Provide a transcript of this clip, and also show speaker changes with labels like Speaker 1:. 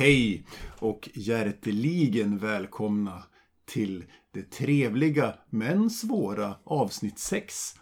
Speaker 1: Hej och hjärteligen välkomna till det trevliga men svåra avsnitt 6